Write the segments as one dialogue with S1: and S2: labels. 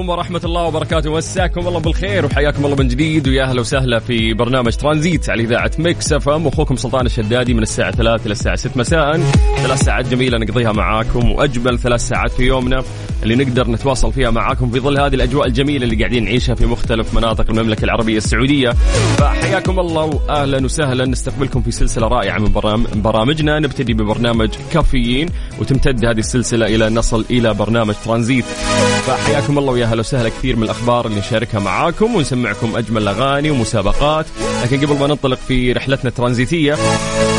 S1: عليكم ورحمة الله وبركاته. مساكم الله بالخير وحياكم الله من جديد. ويا أهلا وسهلا في برنامج ترانزيت على إذاعة Mix FM. أخوكم سلطان الشدادي من الساعة 3 إلى الساعة 6 مساء. ثلاث ساعات جميلة نقضيها معاكم. وأجمل ثلاث ساعات في يومنا اللي نقدر نتواصل فيها معاكم في ظل هذه الأجواء الجميلة اللي قاعدين نعيشها في مختلف مناطق المملكة العربية السعودية. فحياكم الله وأهلا وسهلا. نستقبلكم في سلسلة رائعة من برام- برامجنا. نبتدي ببرنامج كافيين. وتمتد هذه السلسلة إلى نصل إلى برنامج ترانزيت. فحياكم الله ويا هلا وسهلا كثير من الأخبار اللي نشاركها معاكم ونسمعكم أجمل الأغاني ومسابقات. لكن قبل ما ننطلق في رحلتنا الترانزيتية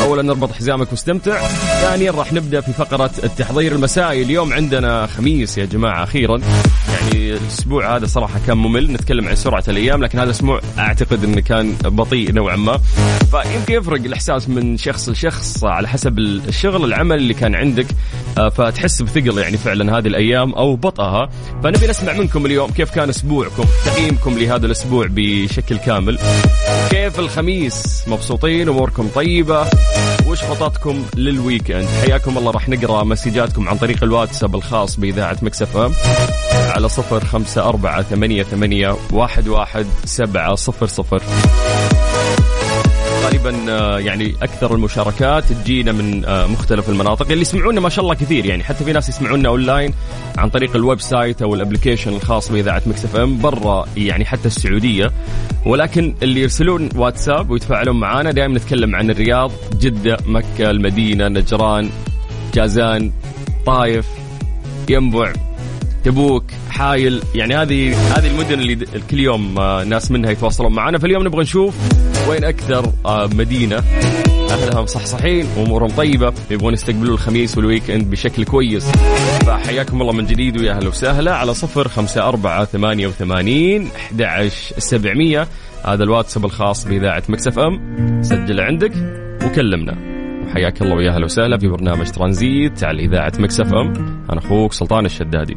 S1: اولا نربط حزامك واستمتع. ثانيا راح نبدأ في فقرة التحضير المسائي. اليوم عندنا خميس يا جماعة أخيرا. يعني الأسبوع هذا صراحة كان ممل. نتكلم عن سرعة الأيام لكن هذا الأسبوع أعتقد إنه كان بطيء نوعا ما. فيمكن يفرق الإحساس من شخص لشخص على حسب الشغل العمل اللي كان عندك. آه، فتحس بثقل يعني فعلا هذه الأيام أو بطئها. فنبي نسمع منكم اليوم كيف كان أسبوعكم تقييمكم لهذا الأسبوع بشكل كامل. كيف الخميس؟ مبسوطين أموركم طيبة. وش خططكم لل weekend؟ حياكم الله راح نقرأ مسجاتكم عن طريق الواتساب الخاص بإذاعة Mix FM على صفر خمسة أربعة ثمانية ثمانية واحد واحد سبعة صفر صفر. غالبا آه، يعني أكثر المشاركات تجينا من آه، مختلف المناطق. اللي يسمعونا ما شاء الله كثير يعني حتى في ناس يسمعونا أونلاين عن طريق ال website أو ال application الخاص بإذاعة Mix FM برا يعني حتى السعودية. ولكن اللي يرسلون واتساب ويتفاعلون معنا دائما نتكلم عن الرياض جدة مكة المدينة نجران جازان الطايف ينبع تبوك حايل. يعني هذه هذه المدن اللي كل يوم آه، ناس منها يتواصلون معنا فاليوم نبغى نشوف وين أكثر آه، مدينة اهلها مصحصحين وأمورهم طيبة يبغون يستقبلوا الخميس وال weekend بشكل كويس. فحياكم الله من جديد ويا أهلا وسهلا على صفر خمسة أربعة ثمانية وثمانين أحد عشر سبعمية. هذا الواتساب الخاص بإذاعة Mix FM. سجل عندك وكلمنا. وحياك الله ويا أهلا وسهلا في برنامج ترانزيت على إذاعة Mix FM. أنا أخوك سلطان الشدادي.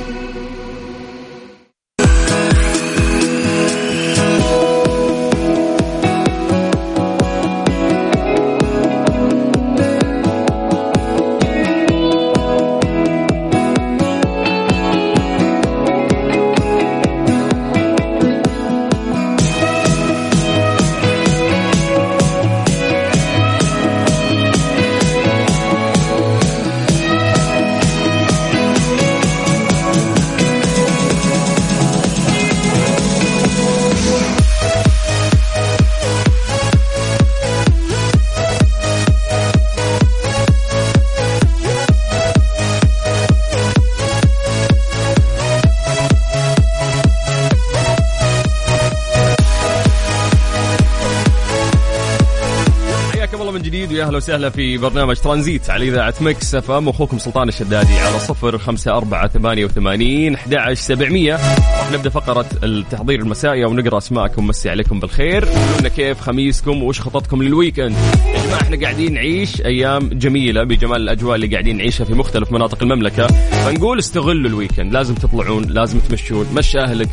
S1: وسهلا في برنامج ترانزيت على إذاعة Mix FM. أخوكم سلطان الشدادي على صفر خمسة أربعة ثمانية وثمانين أحد سبعمية. راح نبدأ فقرة التحضير المسائي ونقرأ أسماءكم. مسي عليكم بالخير. قولوا لنا كيف خميسكم؟ وش خططكم لل weekend؟ يا جماعة إحنا قاعدين نعيش أيام جميلة بجمال الأجواء اللي قاعدين نعيشها في مختلف مناطق المملكة. فنقول استغلوا ال weekend. لازم تطلعون لازم تمشون. مشي أهلك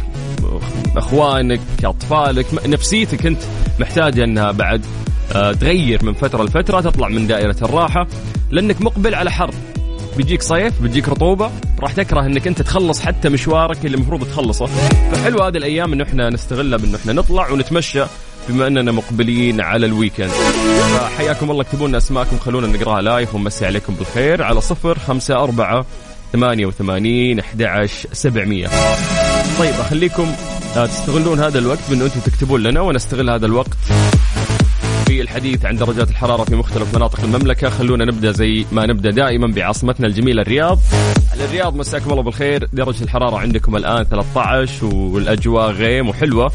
S1: أخوانك أطفالك نفسيتك أنت محتاجة أنها بعد تغير من فترة لفترة تطلع من دائرة الراحة. لأنك مقبل على حر. بيجيك صيف بيجيك رطوبة. راح تكره إنك أنت تخلص حتى مشوارك اللي المفروض تخلصه. فحلو هذه الأيام انه إحنا نستغلها بانه إحنا نطلع ونتمشى بما إننا مقبلين على ال weekend. فحياكم الله اكتبوا لنا أسماءكم خلونا نقراها live ونمسي عليكم بالخير على صفر خمسة أربعة ثمانية وثمانين أحد سبعمية. طيب أخليكم آه، تستغلون هذا الوقت بأنه أنتم تكتبون لنا ونستغل هذا الوقت. الحديث عن درجات الحرارة في مختلف مناطق المملكة. خلونا نبدأ زي ما نبدأ دائما بعاصمتنا الجميلة الرياض. الرياض مساكم الله بالخير. درجة الحرارة عندكم الآن 13 والأجواء غيم وحلوة.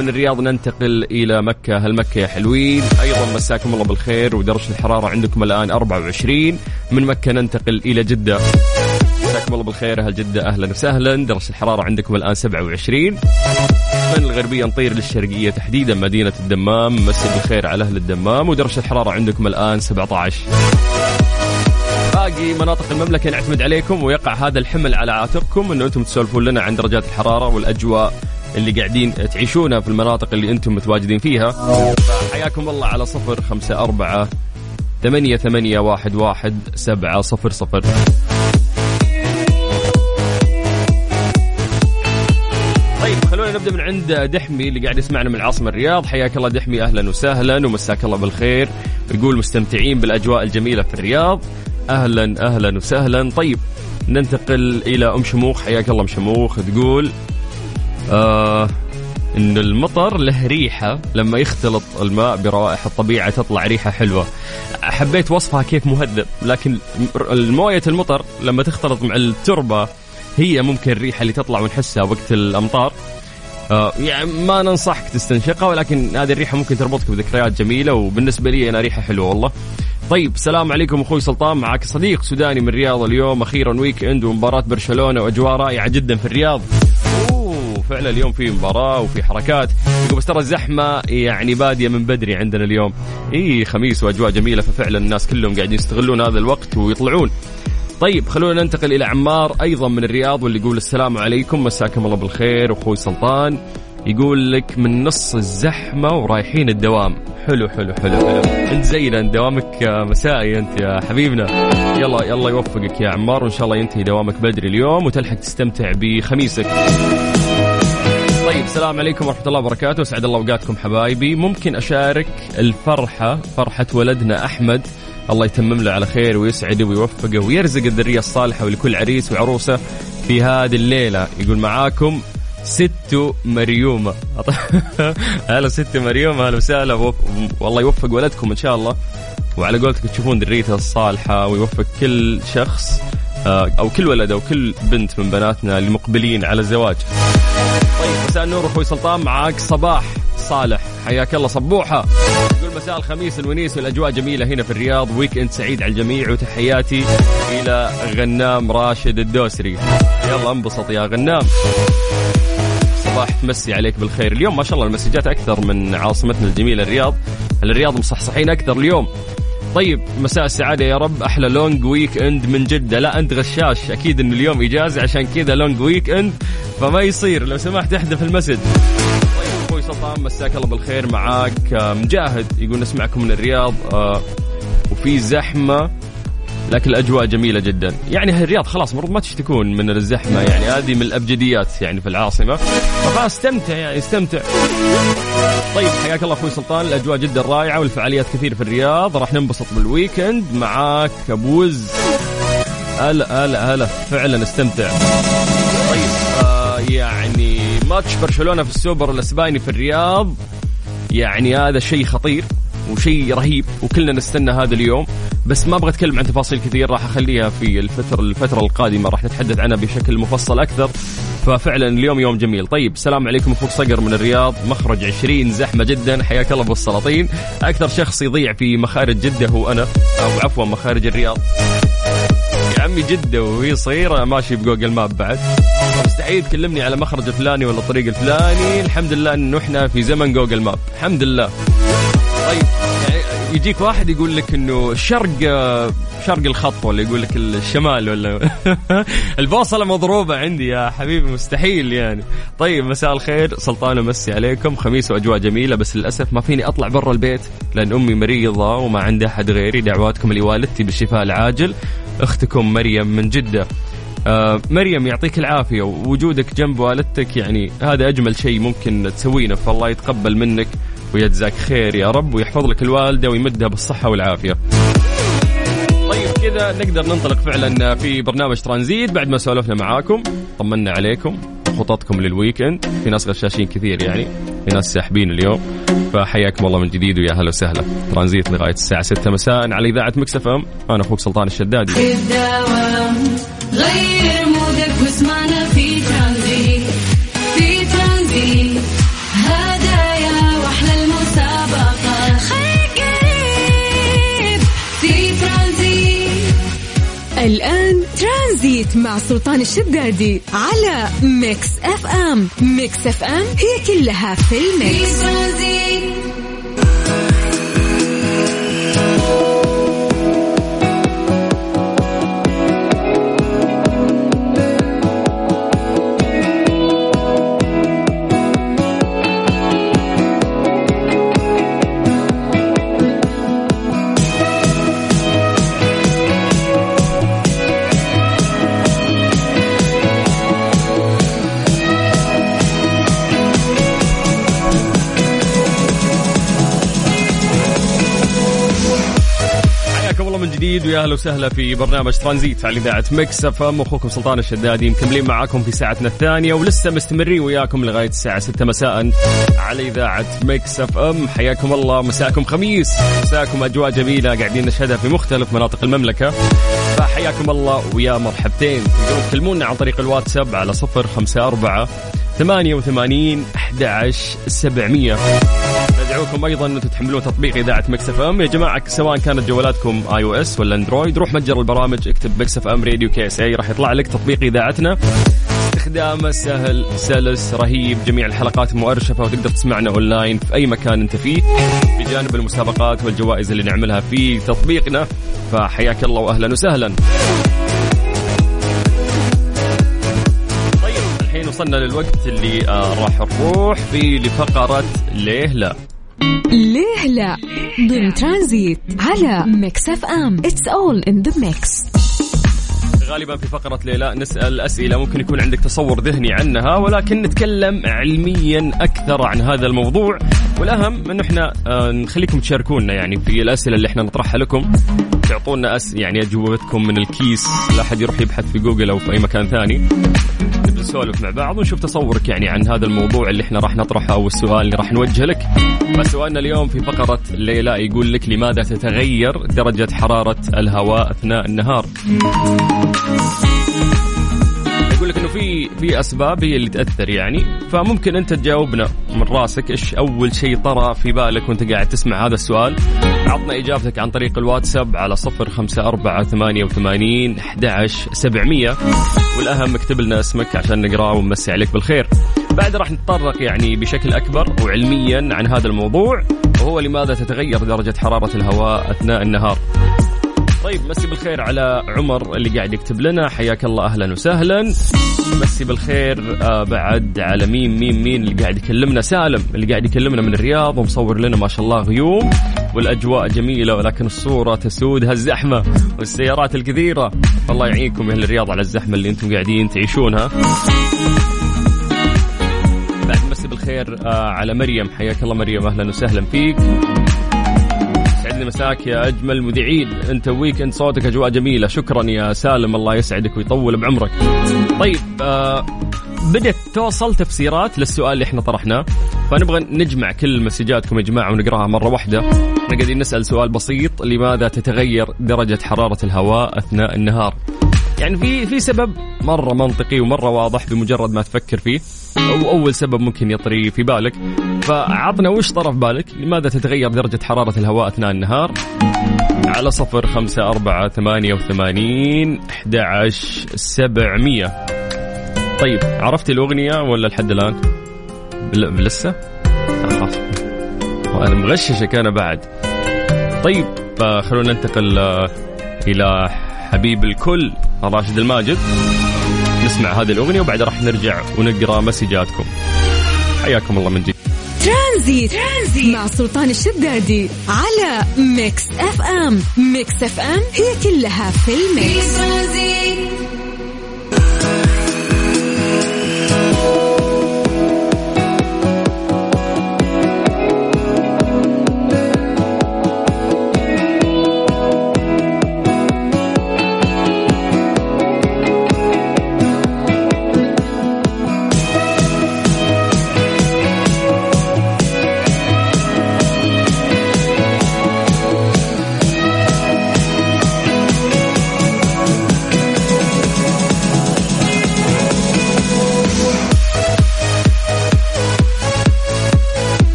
S1: من الرياض ننتقل إلى مكة. هل مكة يا حلوين؟ أيضا مساكم الله بالخير ودرجة الحرارة عندكم الآن 24 من مكة ننتقل إلى جدة. مساكم الله بالخير أهل جدة أهلا وسهلا. درجة الحرارة عندكم الآن 27 من الغربيه نطير للشرقية تحديدا مدينة الدمام. مسي بالخير على أهل الدمام. ودرجة الحرارة عندكم الآن 17 باقي مناطق المملكة نعتمد عليكم ويقع هذا الحمل على عاتقكم. إنه أنتم تسولفون لنا عن درجات الحرارة والأجواء اللي قاعدين تعيشونها في المناطق اللي أنتم متواجدين فيها. فحياكم الله على صفر خمسة أربعة ثمانية ثمانية واحد واحد سبعة صفر صفر. نبدا من عند دحمي اللي قاعد يسمعنا من العاصمه الرياض. حياك الله دحمي أهلا وسهلا ومساك الله بالخير. يقول مستمتعين بالأجواء الجميلة في الرياض. أهلا أهلا وسهلا. طيب ننتقل إلى أم شموخ. حياك الله أم شموخ. تقول آه إن المطر له ريحة لما يختلط الماء بروائح الطبيعة تطلع ريحة حلوة. حبيت وصفها كيف مهذب لكن الموية المطر لما تختلط مع التربة هي ممكن الريحة اللي تطلع ونحسها وقت الأمطار. يعني ما ننصحك تستنشقها ولكن هذه الريحة ممكن تربطك بذكريات جميلة وبالنسبة لي أنا ريحة حلوة والله. طيب سلام عليكم أخوي سلطان معك صديق سوداني من الرياض اليوم أخيرا weekend ومباراة برشلونة وأجواء رائعة جدا في الرياض. أوه فعلا اليوم في مباراة وفي حركات. بس ترى الزحمة يعني بادية من بدري عندنا اليوم. اي خميس وأجواء جميلة ففعلا الناس كلهم قاعدين يستغلون هذا الوقت ويطلعون. طيب خلونا ننتقل إلى عمار أيضا من الرياض واللي يقول السلام عليكم مساكم الله بالخير. أخوي سلطان يقول لك من نص الزحمة ورايحين الدوام. حلو حلو حلو حلو. أنت زينا دوامك مسائي أنت يا حبيبنا. يلا يلا يوفقك يا عمار وإن شاء الله ينتهي دوامك بدري اليوم وتلحق تستمتع بخميسك. طيب السلام عليكم ورحمة الله وبركاته. أسعد الله أوقاتكم حبايبي. ممكن أشارك الفرحة فرحة ولدنا أحمد. الله يتمم له على خير ويسعده ويوفقه ويرزق الذرية الصالحة ولكل عريس وعروسة في هذه الليلة. يقول معاكم ست مريومة. هلا ست مريومة هلا وسهلا. والله يوفق ولدكم إن شاء الله. وعلى قولتك تشوفون ذريته الصالحة ويوفق كل شخص آه، أو كل ولد أو كل بنت من بناتنا المقبلين على الزواج. طيب مساء النور أخوي سلطان معاك صباح صالح. حياك الله صبوحة. مساء الخميس الونيس والأجواء جميلة هنا في الرياض. weekend سعيد على الجميع وتحياتي إلى غنام راشد الدوسري. يلا انبسط يا غنام. صباح تمسي عليك بالخير. اليوم ما شاء الله ال messages أكثر من عاصمتنا الجميلة الرياض. الرياض مصحصحين أكثر اليوم؟ طيب مساء السعادة يا رب. أحلى long weekend من جدة. لا أنت غشاش. أكيد أنه اليوم إجازة عشان كذا long weekend فما يصير. لو سمحت احذف ال message. أخوي سلطان مساك الله بالخير معاك. آه، مجاهد يقول نسمعكم من الرياض آه، وفي زحمة لكن الأجواء جميلة جدا. يعني الرياض خلاص المفروض ما تشتكون من الزحمة يعني هذه من الأبجديات يعني في العاصمة. فخلاص استمتع يعني استمتع. طيب حياك الله أخوي سلطان الأجواء جدا رائعة والفعاليات كثير في الرياض. راح ننبسط بال weekend معاك ابوز هلا هلا هلا فعلا استمتع. طيب آه يعني ماتش برشلونة في السوبر الأسباني في الرياض. يعني هذا شيء خطير وشيء رهيب وكلنا نستنى هذا اليوم. بس ما أبغى أتكلم عن تفاصيل كثير راح أخليها في الفترة الفترة القادمة. راح نتحدث عنها بشكل مفصل أكثر. ففعلا اليوم يوم جميل. طيب السلام عليكم أخوك صقر من الرياض. مخرج 20 زحمة جدا. حياك الله أبو السلاطين. أكثر شخص يضيع في مخارج جدة هو أنا أو عفوا مخارج الرياض. يا عمي جده وهي صغيره ماشي ب Google Map بعد. مستحيل تكلمني على مخرج الفلاني ولا الطريق الفلاني. الحمد لله إنه إحنا في زمن Google Map. الحمد لله. طيب. يجيك واحد يقول لك إنه شرق شرق الخط ولا يقول لك الشمال ولا البوصلة مضروبة عندي يا حبيبي مستحيل يعني. طيب مساء الخير سلطان أمسي عليكم خميس وأجواء جميلة بس للأسف ما فيني أطلع برا البيت لأن أمي مريضة وما عندها أحد غيري دعواتكم لوالدتي بالشفاء العاجل أختكم مريم من جدة. آه مريم يعطيك العافية ووجودك جنب والدتك يعني هذا أجمل شيء ممكن تسوينه فالله يتقبل منك. ويجزاك خير يا رب ويحفظ لك الوالدة ويمدها بالصحة والعافية. طيب كذا نقدر ننطلق فعلا في برنامج ترانزيت بعد ما سولفنا معاكم. طمنا عليكم خططكم للويكند في ناس غشاشين كثير يعني في ناس ساحبين اليوم. فحياكم الله من جديد ويا هلا وسهلا. ترانزيت لغاية الساعة 6 مساء على إذاعة Mix FM. أنا أخوك سلطان الشدادي.
S2: غير mood ك واسمعنا.
S3: الآن ترانزيت مع سلطان الشدادي على Mix FM. Mix FM هي كلها في
S1: ال mix. أهلا وسهلا في برنامج ترانزيت على إذاعة Mix FM. أخوكم سلطان الشدادي مكملين معاكم في ساعتنا الثانية ولسه مستمرين وياكم لغاية الساعة 6 مساء على إذاعة Mix FM. حياكم الله. مساكم خميس. مساكم أجواء جميلة. قاعدين نشهدها في مختلف مناطق المملكة. فحياكم الله ويا مرحبتين. تقدرون تكلمونا عن طريق الواتساب على 054 88 11 700 ندعوكم أيضا أن تحملون تطبيق إذاعة Mix FM. يا جماعة سواء كانت جوالاتكم iOS ولا Android روح متجر البرامج اكتب Mix FM Radio KSA راح يطلع لك تطبيق إذاعتنا. استخدامه سهل سلس رهيب جميع الحلقات مؤرشفة وتقدر تسمعنا اونلاين في أي مكان أنت فيه. بجانب المسابقات والجوائز اللي نعملها في تطبيقنا. فحياك الله واهلا وسهلا. طيب الحين وصلنا للوقت اللي آه راح نروح فيه لفقرة ليه لا.
S3: ليه لا؟ ضمن ترانزيت على Mix FM. It's all in the mix
S1: غالبا في فقرة ليه لا نسأل أسئلة ممكن يكون عندك تصور ذهني عنها ولكن نتكلم علميا أكثر عن هذا الموضوع. والأهم أنه إحنا آه، نخليكم تشاركونا يعني في الأسئلة اللي إحنا نطرحها لكم. تعطونا أس يعني أجوبتكم من الكيس. لا أحد يروح يبحث في جوجل أو في أي مكان ثاني. نسولف مع بعض ونشوف تصورك يعني عن هذا الموضوع اللي إحنا راح نطرحه أو السؤال اللي راح نوجه لك. فسؤالنا اليوم في فقرة ليلى يقول لك لماذا تتغير درجة حرارة الهواء أثناء النهار؟ لك إنه في في أسباب هي اللي تأثر يعني. فممكن أنت تجاوبنا من راسك إيش أول شيء طرى في بالك وأنت قاعد تسمع هذا السؤال؟ عطنا إجابتك عن طريق الواتساب على صفر خمسة أربعة ثمانية وثمانين أحد سبعمية. والأهم اكتب لنا اسمك عشان نقرأه ونمسي عليك بالخير. بعد راح نتطرق يعني بشكل أكبر وعلميا عن هذا الموضوع وهو لماذا تتغير درجة حرارة الهواء أثناء النهار؟ طيب مسي بالخير على عمر اللي قاعد يكتب لنا. حياك الله أهلا وسهلا. مسي بالخير آه بعد على مين مين مين اللي قاعد يكلمنا؟ سالم اللي قاعد يكلمنا من الرياض ومصور لنا ما شاء الله غيوم. والأجواء جميلة ولكن الصورة تسودها الزحمه والسيارات الكثيرة. الله يعينكم يا أهل الرياض على الزحمة اللي أنتم قاعدين تعيشونها. بعد مسي بالخير آه على مريم. حياك الله مريم أهلا وسهلا فيك. مساك يا أجمل مذيعين. أنت ويكند صوتك أجواء جميلة. شكرا يا سالم. الله يسعدك ويطول بعمرك. طيب آه بدت توصل تفسيرات للسؤال اللي إحنا طرحناه. فنبغى نجمع كل مسجاتكم يا جماعة ونقراها مرة واحدة. إحنا قاعدين نسأل سؤال بسيط. لماذا تتغير درجة حرارة الهواء أثناء النهار؟ يعني في في سبب مرة منطقي ومرة واضح بمجرد ما تفكر فيه. أو أول سبب ممكن يطري في بالك. فعطنا وش طرف بالك؟ لماذا تتغير درجة حرارة الهواء أثناء النهار؟ على صفر خمسة أربعة ثمانية وثمانين أحد عشر سبعمية. طيب عرفت الأغنية ولا لحد الآن؟ لسه أخاف وأنا مغششك أنا بعد. طيب فخلونا ننتقل آه، إلى حبيب الكل راشد الماجد. نسمع هذه الأغنية وبعد راح نرجع ونقرأ مسجاتكم. حياكم الله من جديد.
S3: ترانزيت. ترانزيت. مع سلطان الشدادي على Mix FM. Mix FM هي كلها في
S2: في
S1: ال mix ترانزيت.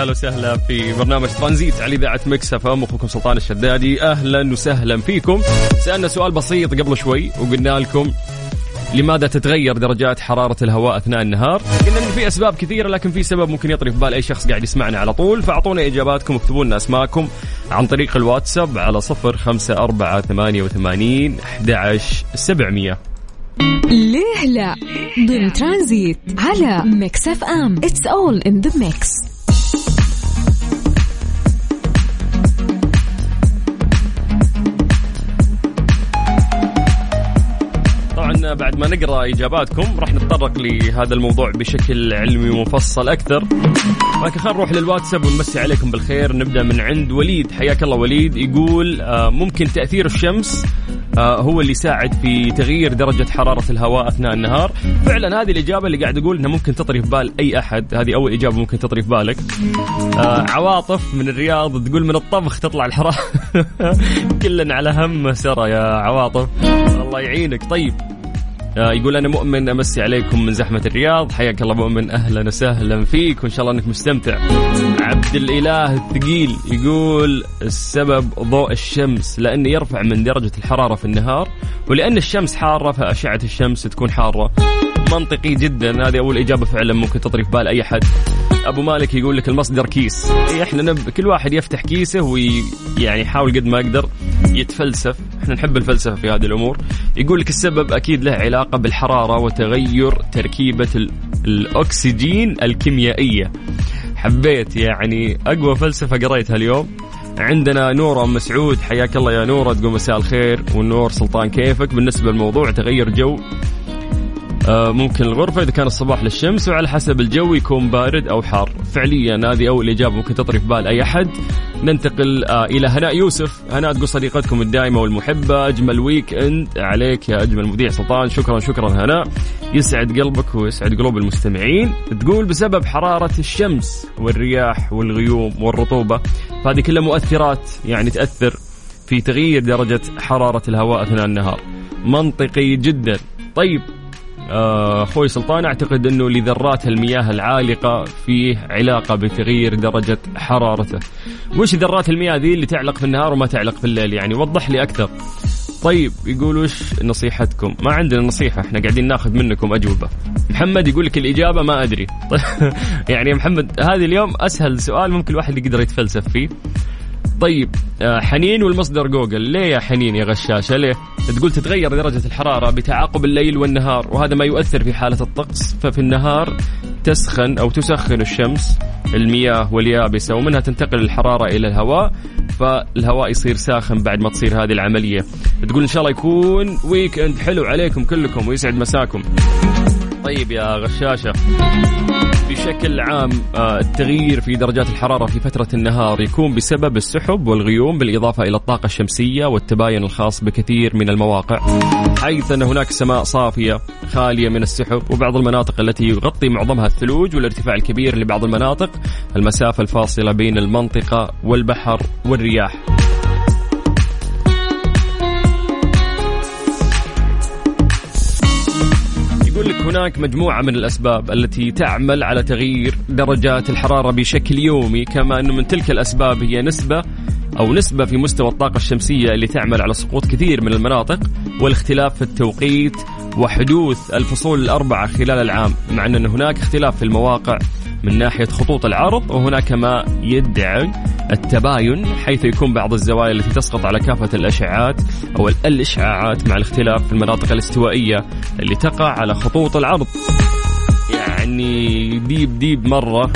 S1: أهلا وسهلا في برنامج ترانزيت على إذاعة Mix FM. أخوكم سلطان الشدادي. أهلا وسهلا فيكم. سألنا سؤال بسيط قبل شوي وقلنا لكم لماذا تتغير درجات حرارة الهواء أثناء النهار؟ قلنا إن في أسباب كثيرة لكن في سبب ممكن يطري في بال أي شخص قاعد يسمعنا على طول. فأعطونا إجاباتكم واكتبوا لنا أسماءكم عن طريق الواتساب على صفر خمسة أربعة ثمانية وثمانين أحد سبعمية.
S3: ليه لا؟ ضمن ترانزيت على Mix FM. It's all in
S1: the mix ما نقرأ إجاباتكم راح نتطرق لهذا الموضوع بشكل علمي ومفصل أكثر. لكن خلينا نروح للواتساب ونمسي عليكم بالخير. نبدأ من عند وليد. حياك الله وليد. يقول آه، ممكن تأثير الشمس آه، هو اللي يساعد في تغيير درجة حرارة الهواء أثناء النهار. فعلا هذه الإجابة اللي قاعد أقول أنها ممكن تطري في بال أي أحد. هذه أول إجابة ممكن تطري في بالك. آه، عواطف من الرياض تقول من الطبخ تطلع الحرارة. كلنا على هم سرى يا عواطف. الله يعينك. طيب يقول أنا مؤمن أمسي عليكم من زحمة الرياض. حياك الله مؤمن. أهلا وسهلا فيك. وإن شاء الله أنك مستمتع. عبد الإله الثقيل يقول السبب ضوء الشمس لأنه يرفع من درجة الحرارة في النهار ولأن الشمس حارة فأشعة الشمس تكون حارة. منطقي جدا. هذه أول إجابة فعلا. ممكن تطري في بال أي حد أبو مالك يقول لك المصدر كيس. إيه إحنا نب... كل واحد يفتح كيسه ويعني يحاول قد ما يقدر يتفلسف. إحنا نحب الفلسفة في هذه الأمور. يقول لك السبب أكيد له علاقة بالحرارة وتغير تركيبة ال... الأكسجين الكيميائية. حبيت يعني أقوى فلسفة قريتها اليوم. عندنا نورة أم مسعود حياك الله يا نورة تقول مساء الخير. والنور سلطان كيفك؟ بالنسبة للموضوع تغير جو ممكن الغرفة إذا كان الصباح للشمس وعلى حسب الجو يكون بارد أو حار. فعليا هذه أول إجابة ممكن تطري في بال أي أحد. ننتقل آه، إلى هناء يوسف. هناء تقول صديقتكم الدائمة والمحبة أجمل ويك إند عليك يا أجمل مذيع سلطان. شكرا شكرا هناء. يسعد قلبك ويسعد قلوب المستمعين. تقول بسبب حرارة الشمس والرياح والغيوم والرطوبة فهذه كلها مؤثرات يعني تأثر في تغيير درجة حرارة الهواء أثناء النهار. منطقي جدا. طيب آه، أخوي سلطان أعتقد إنه لذرات المياه العالقة فيه علاقة بتغيير درجة حرارته. وش ذرات المياه ذي اللي تعلق في النهار وما تعلق في الليل يعني وضح لي أكثر. طيب يقول وش نصيحتكم؟ ما عندنا نصيحة إحنا قاعدين ناخذ منكم أجوبة. محمد يقول لك الإجابة ما أدري. يعني يا محمد هذه اليوم أسهل سؤال ممكن الواحد يقدر يتفلسف فيه. طيب آه، حنين والمصدر جوجل. ليه يا حنين يا غشاشة؟ ليه؟ تقول تتغير درجة الحرارة بتعاقب الليل والنهار وهذا ما يؤثر في حالة الطقس. ففي النهار تسخن أو تسخن الشمس المياه واليابسة ومنها تنتقل الحرارة إلى الهواء فالهواء يصير ساخن بعد ما تصير هذه العملية. تقول إن شاء الله يكون weekend حلو عليكم كلكم ويسعد مساكم. طيب يا غشاشة. بشكل عام آه، التغيير في درجات الحرارة في فترة النهار يكون بسبب السحب والغيوم بالإضافة إلى الطاقة الشمسية والتباين الخاص بكثير من المواقع حيث أن هناك سماء صافية خالية من السحب وبعض المناطق التي يغطي معظمها الثلوج والارتفاع الكبير لبعض المناطق المسافة الفاصلة بين المنطقة والبحر والرياح. هناك مجموعة من الأسباب التي تعمل على تغيير درجات الحرارة بشكل يومي كما أنه من تلك الأسباب هي نسبة أو نسبة في مستوى الطاقة الشمسية اللي تعمل على سقوط كثير من المناطق والاختلاف في التوقيت وحدوث الفصول الأربعة خلال العام مع أن هناك اختلاف في المواقع من ناحية خطوط العرض وهناك ما يدعي التباين حيث يكون بعض الزوايا التي تسقط على كافة الأشعاعات أو الإشعاعات مع الاختلاف في المناطق الاستوائية اللي تقع على خطوط العرض. يعني deep deep مرة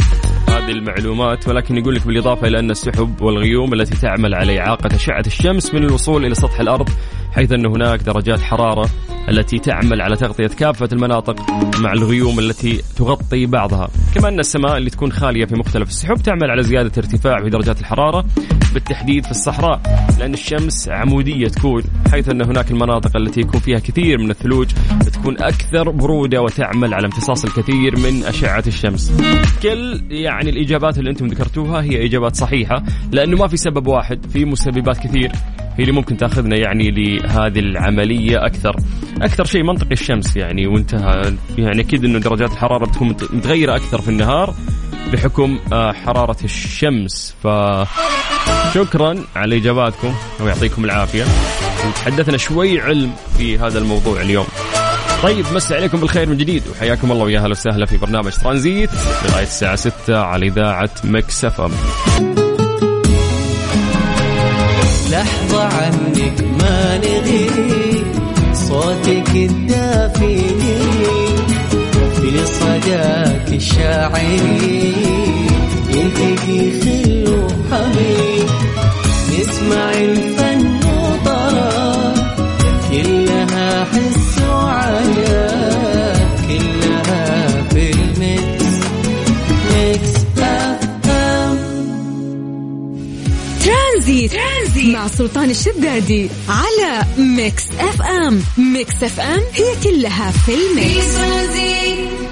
S1: هذه المعلومات ولكن يقول لك بالإضافة إلى أن السحب والغيوم التي تعمل على إعاقة أشعة الشمس من الوصول إلى سطح الأرض حيث أن هناك درجات حرارة التي تعمل على تغطية كافة المناطق مع الغيوم التي تغطي بعضها. كما أن السماء اللي تكون خالية في مختلف السحب تعمل على زيادة ارتفاع في درجات الحرارة بالتحديد في الصحراء لأن الشمس عمودية تكون حيث أن هناك المناطق التي يكون فيها كثير من الثلوج تكون أكثر برودة وتعمل على امتصاص الكثير من أشعة الشمس. كل يعني الإجابات اللي أنتم ذكرتوها هي إجابات صحيحة لأنه ما في سبب واحد في مسببات كثير هي اللي ممكن تأخذنا يعني لهذه العملية أكثر. أكثر شيء منطقي الشمس يعني وانتهى. يعني أكيد إنه درجات الحرارة بتكون متغيرة أكثر في النهار بحكم آه، حرارة الشمس. ف شكرا على إجاباتكم ويعطيكم العافية. وتحدثنا شوي علم في هذا الموضوع اليوم. طيب نمسي عليكم بالخير من جديد وحياكم الله ويا أهلا وسهلا في برنامج ترانزيت لغاية الساعة 6 على إذاعة Mix FM.
S4: لحظة عنك ما نغيب صوتك الدافي صداك الشاعري يلتقي خل وحبيب نسمع الفن وطرب كلها حس وعجب كلها في ال mix Mix FM
S3: ترانزيت. ترانزيت. مع سلطان الشدادي على Mix FM Mix FM هي كلها في
S2: في
S3: ال
S2: mix
S1: ترانزيت.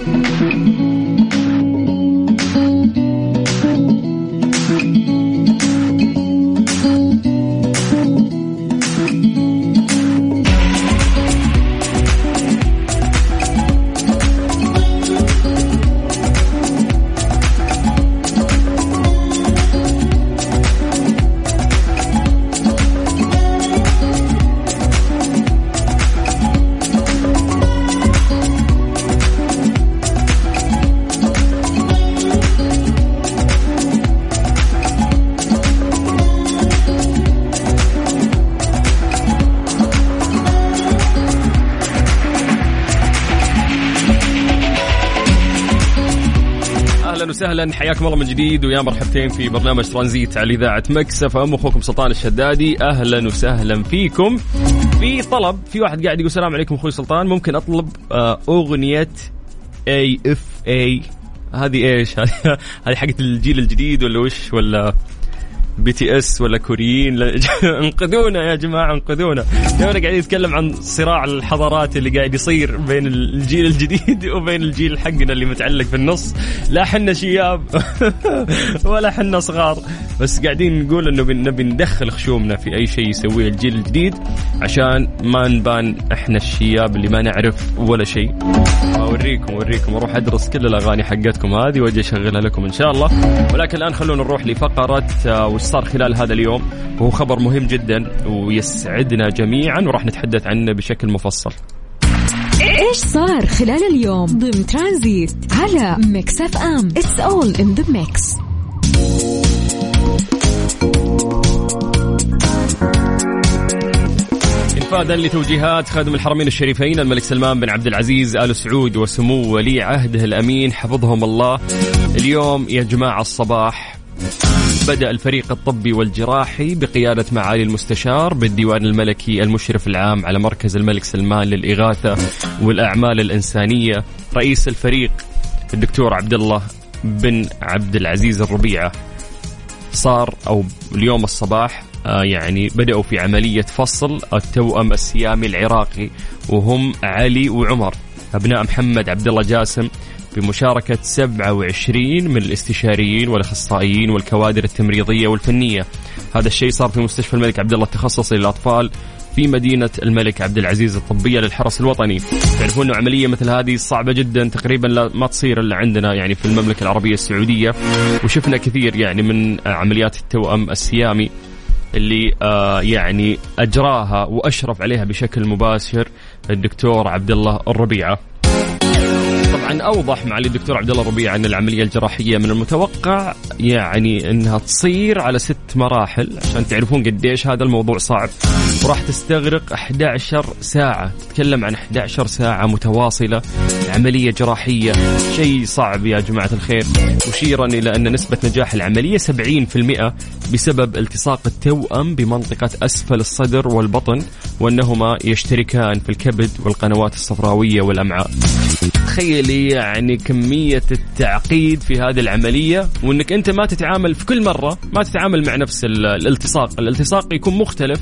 S1: وسهلا. حياكم الله من جديد ويا مرحبتين في برنامج ترانزيت على إذاعة Mix FM. أخوكم سلطان الشدادي أهلا وسهلا فيكم. في طلب في واحد قاعد يقول السلام عليكم أخوي سلطان. ممكن أطلب آه، أغنية IVE هذه إيش؟ هذه هذه حقت الجيل الجديد ولا وش؟ ولا BTS ولا كوريين. انقذونا يا جماعة انقذونا. تونا قاعدين نتكلم عن صراع الحضارات اللي قاعد يصير بين الجيل الجديد وبين الجيل حقنا اللي متعلق في النص. لا حنا شياب ولا حنا صغار. بس قاعدين نقول إنه نبي ندخل خشومنا في أي شيء يسويه الجيل الجديد عشان ما نبان إحنا الشياب اللي ما نعرف ولا شيء. اوريكم اوريكم أروح أدرس كل الأغاني حقتكم هذه وأجي أشغلها لكم إن شاء الله. ولكن الآن خلونا نروح لفقره آه، وش صار خلال هذا اليوم. وهو خبر مهم جدا ويسعدنا جميعا وراح نتحدث عنه بشكل مفصل.
S3: إيش صار خلال اليوم ضمن ترانزيت على Mix FM؟ It's all in the mix
S1: انفاذا لتوجيهات خادم الحرمين الشريفين الملك سلمان بن عبد العزيز آل سعود وسمو ولي عهده الأمين حفظهم الله. اليوم يا جماعة الصباح بدأ الفريق الطبي والجراحي بقيادة معالي المستشار بالديوان الملكي المشرف العام على مركز الملك سلمان للإغاثة والأعمال الإنسانية. رئيس الفريق الدكتور عبد الله بن عبد العزيز الربيعة. صار أو اليوم الصباح يعني بدأوا في عملية فصل التوأم السيامي العراقي وهم علي وعمر. أبناء محمد عبد الله جاسم بمشاركة 27 من الاستشاريين والأخصائيين والكوادر التمريضية والفنية. هذا الشيء صار في مستشفى الملك عبد الله التخصصي للأطفال في مدينة الملك عبد العزيز الطبية للحرس الوطني. تعرفون أنه عملية مثل هذه صعبة جدا تقريبا لا ما تصير إلا عندنا يعني في المملكة العربية السعودية. وشفنا كثير يعني من عمليات التوأم السيامي. اللي آه يعني أجراها وأشرف عليها بشكل مباشر الدكتور عبد الله الربيعة. أوضح معالي الدكتور عبد الله الربيع أن العملية الجراحية من المتوقع يعني إنها تصير على ست مراحل عشان تعرفون قديش هذا الموضوع صعب. وراح تستغرق 11 ساعة تتكلم عن 11 ساعة متواصلة. عملية جراحية شيء صعب يا جماعة الخير. مشيرا إلى أن نسبة نجاح العملية 70% بسبب التصاق التوأم بمنطقة أسفل الصدر والبطن وأنهما يشتركان في الكبد والقنوات الصفراوية والأمعاء. تخيلي يعني كمية التعقيد في هذه العملية وإنك أنت ما تتعامل في كل مرة ما تتعامل مع نفس الالتصاق، الالتصاق يكون مختلف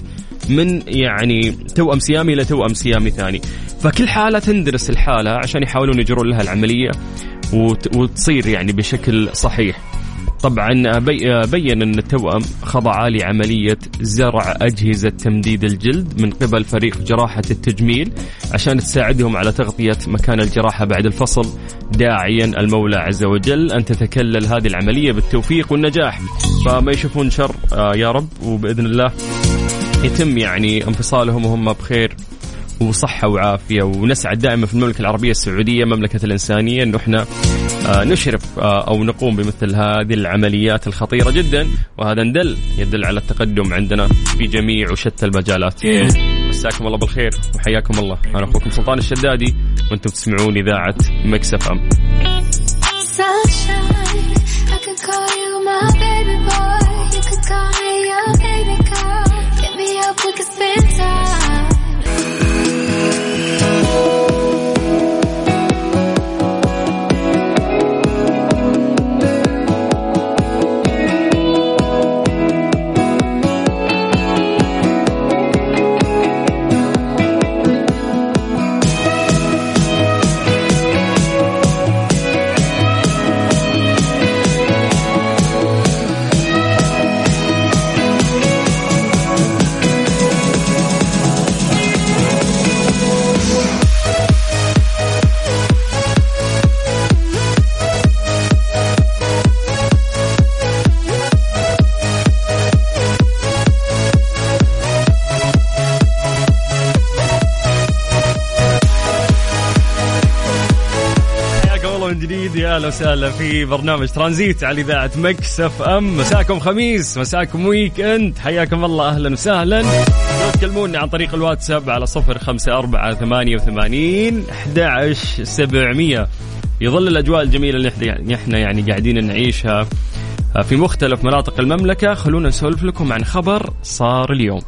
S1: من يعني توأم سيامي إلى توأم سيامي ثاني، فكل حالة تندرس الحالة عشان يحاولون يجرون لها العملية وتصير يعني بشكل صحيح. طبعا بين إن التوأم خضعا لعملية زرع أجهزة تمديد الجلد من قبل فريق جراحة التجميل عشان تساعدهم على تغطية مكان الجراحة بعد الفصل. داعيا المولى عز وجل أن تتكلل هذه العملية بالتوفيق والنجاح. فما يشوفون شر آه، يا رب وبإذن الله يتم يعني انفصالهم وهم بخير. وصحة وعافية. ونسعد دائما في المملكة العربية السعودية مملكة الإنسانية أنه إحنا آه، نشرف آه، أو نقوم بمثل هذه العمليات الخطيرة جدا. وهذا ندل يدل على التقدم عندنا في جميع وشتى المجالات. مساكم الله بالخير وحياكم الله. أنا أخوكم سلطان الشدادي وأنتم تسمعون مكسف أم. Sunshine, I could call وسهلا في برنامج ترانزيت على إذاعة Mix FM. مساكم خميس مساكم weekend حياكم الله أهلا وسهلا. تكلمونا عن طريق الواتساب على صفر خمسة أربعة ثمانية وثمانين أحد سبعمية. يظل الأجواء الجميلة اللي إحنا يعني قاعدين نعيشها في مختلف مناطق المملكة. خلونا نسولف لكم عن خبر صار اليوم.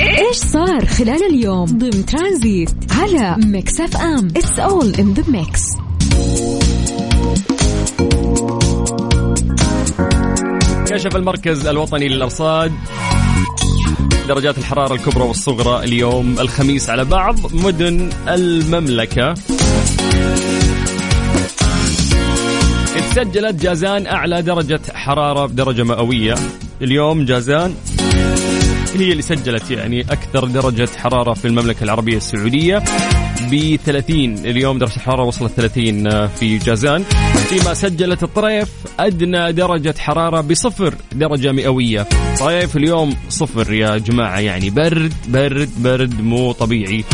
S3: إيش صار خلال اليوم ضمن ترانزيت على Mix FM؟ It's all in the mix
S1: كشف المركز الوطني للأرصاد. درجات الحرارة الكبرى والصغرى اليوم الخميس على بعض مدن المملكة. سجلت جازان أعلى درجة حرارة بدرجة مئوية. اليوم جازان هي اللي سجلت يعني أكثر درجة حرارة في المملكة العربية السعودية. ب 30 اليوم درجة الحرارة وصلت 30 في جازان. فيما سجلت الطريف أدنى درجة حرارة بصفر درجة مئوية. طريف اليوم صفر يا جماعة يعني برد برد برد مو طبيعي.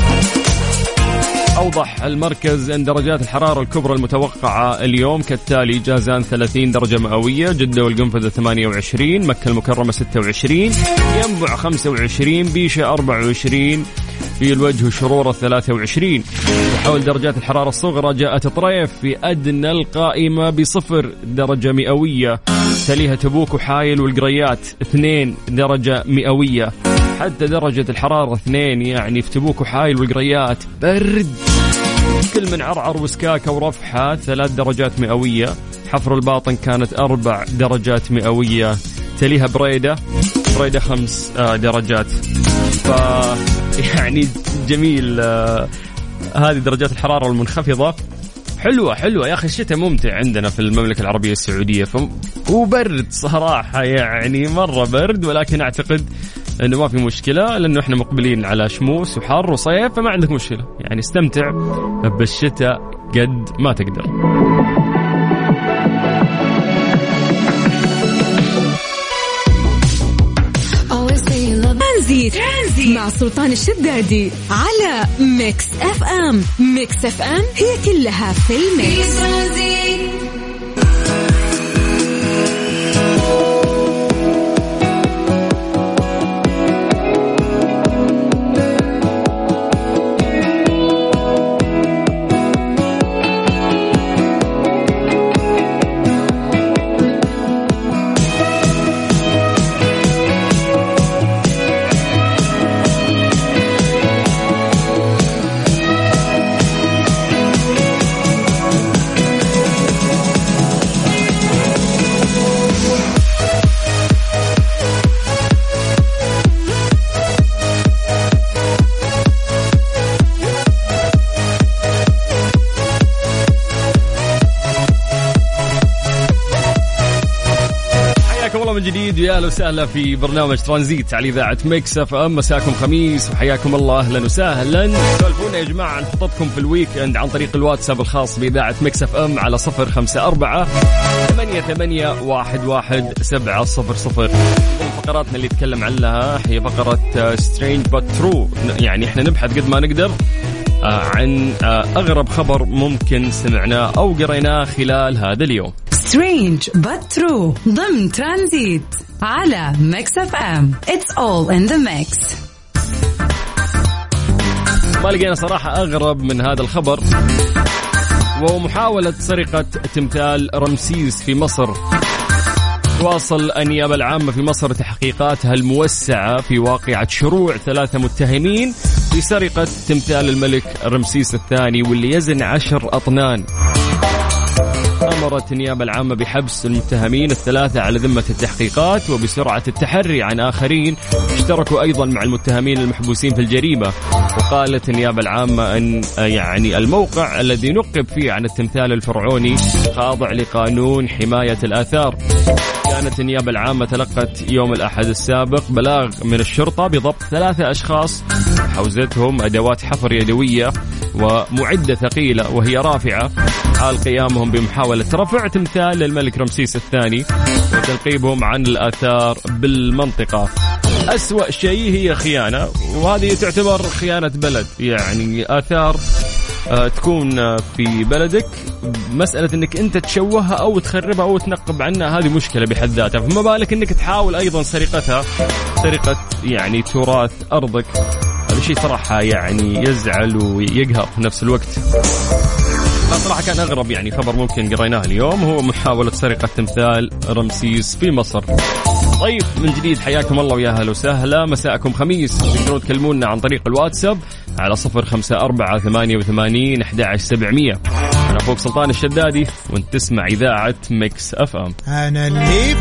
S1: أوضح المركز أن درجات الحرارة الكبرى المتوقعة اليوم كالتالي جازان 30 درجة مئوية جدة والقنفذة 28 مكة المكرمة 26 ينبع 25 بيشة 24 في الوجه شرورة 23 وحول درجات الحرارة الصغرى جاءت طريف في أدنى القائمة بصفر درجة مئوية. تليها تبوك وحايل والقريات 2 درجة مئوية. حتى درجة الحرارة 2 يعني في تبوك وحايل والقريات. برد. كل من عرعر وسكاكة ورفحة ثلاث درجات مئوية. حفر الباطن كانت أربع درجات مئوية. تليها بريدة. بريدة خمس آه، درجات. ف يعني جميل آه، هذه درجات الحرارة المنخفضة. حلوة حلوة يا أخي الشتاء ممتع عندنا في المملكة العربية السعودية. ف... وبرد صراحة يعني مرة برد ولكن أعتقد إنه ما في مشكلة لأنه إحنا مقبلين على شموس وحر وصيف فما عندك مشكلة. يعني استمتع بالشتاء قد ما تقدر.
S3: ترانزيت. مع سلطان الشدادي على Mix FM. Mix FM هي كلها في
S1: ال mix. أهلا وسهلا في برنامج ترانزيت على إذاعة Mix FM. مساكم خميس وحياكم الله. أهلا وسهلا. سولفونا يا جماعة عن خططكم في ال weekend عن طريق الواتساب الخاص بإذاعة Mix FM على صفر خمسة أربعة ثمانية ثمانية واحد واحد سبعة صفر صفر. فقراتنا اللي نتكلم عنها هي فقرة strange but true يعني إحنا نبحث قد ما نقدر آه، عن آه، أغرب خبر ممكن سمعناه أو قريناه خلال هذا اليوم.
S5: strange but true ضمن ترانزيت على ميكس اف ام it's all in the mix
S1: ما لقينا صراحة أغرب من هذا الخبر. وهو محاولة سرقة تمثال رمسيس في مصر. تواصل النيابة العامة في مصر تحقيقاتها الموسعة في واقعة شروع ثلاثة متهمين في سرقة تمثال الملك رمسيس الثاني واللي يزن عشر أطنان. أمرت النيابة العامة بحبس المتهمين الثلاثة على ذمة التحقيقات وبسرعة التحري عن آخرين. اشتركوا أيضا مع المتهمين المحبوسين في الجريمة. وقالت النيابة العامة أن يعني الموقع الذي نقب فيه عن التمثال الفرعوني خاضع لقانون حماية الآثار. كانت النيابة العامة تلقت يوم الأحد السابق بلاغ من الشرطة بضبط ثلاثة أشخاص. حوزتهم أدوات حفر يدوية. ومعدة ثقيلة وهي رافعة. حال قيامهم بمحاولة رفع تمثال للملك رمسيس الثاني وتنقيبهم عن الآثار بالمنطقة. أسوأ شيء هي خيانة وهذه تعتبر خيانة بلد. يعني آثار آه، تكون في بلدك مسألة إنك أنت تشوهها أو تخربها أو تنقب عنها هذه مشكلة بحد ذاتها. فما بالك إنك تحاول أيضا سرقتها سرقة يعني تراث هذا شيء صراحة يعني يزعل ويقهر في نفس الوقت. صراحة كان أغرب يعني خبر ممكن قريناه اليوم هو محاولة سرقة تمثال رمسيس في مصر. طيب من جديد حياكم الله ويا أهلا وسهلا. مساءكم خميس. تقدرون تكلمونا عن طريق الواتساب على صفر خمسة أربعة ثمانية وثمانين أحد سبعمية. أنا أخوك سلطان الشدادي وأنت تسمع إذاعة ميكس أف أم.
S6: أنا اللي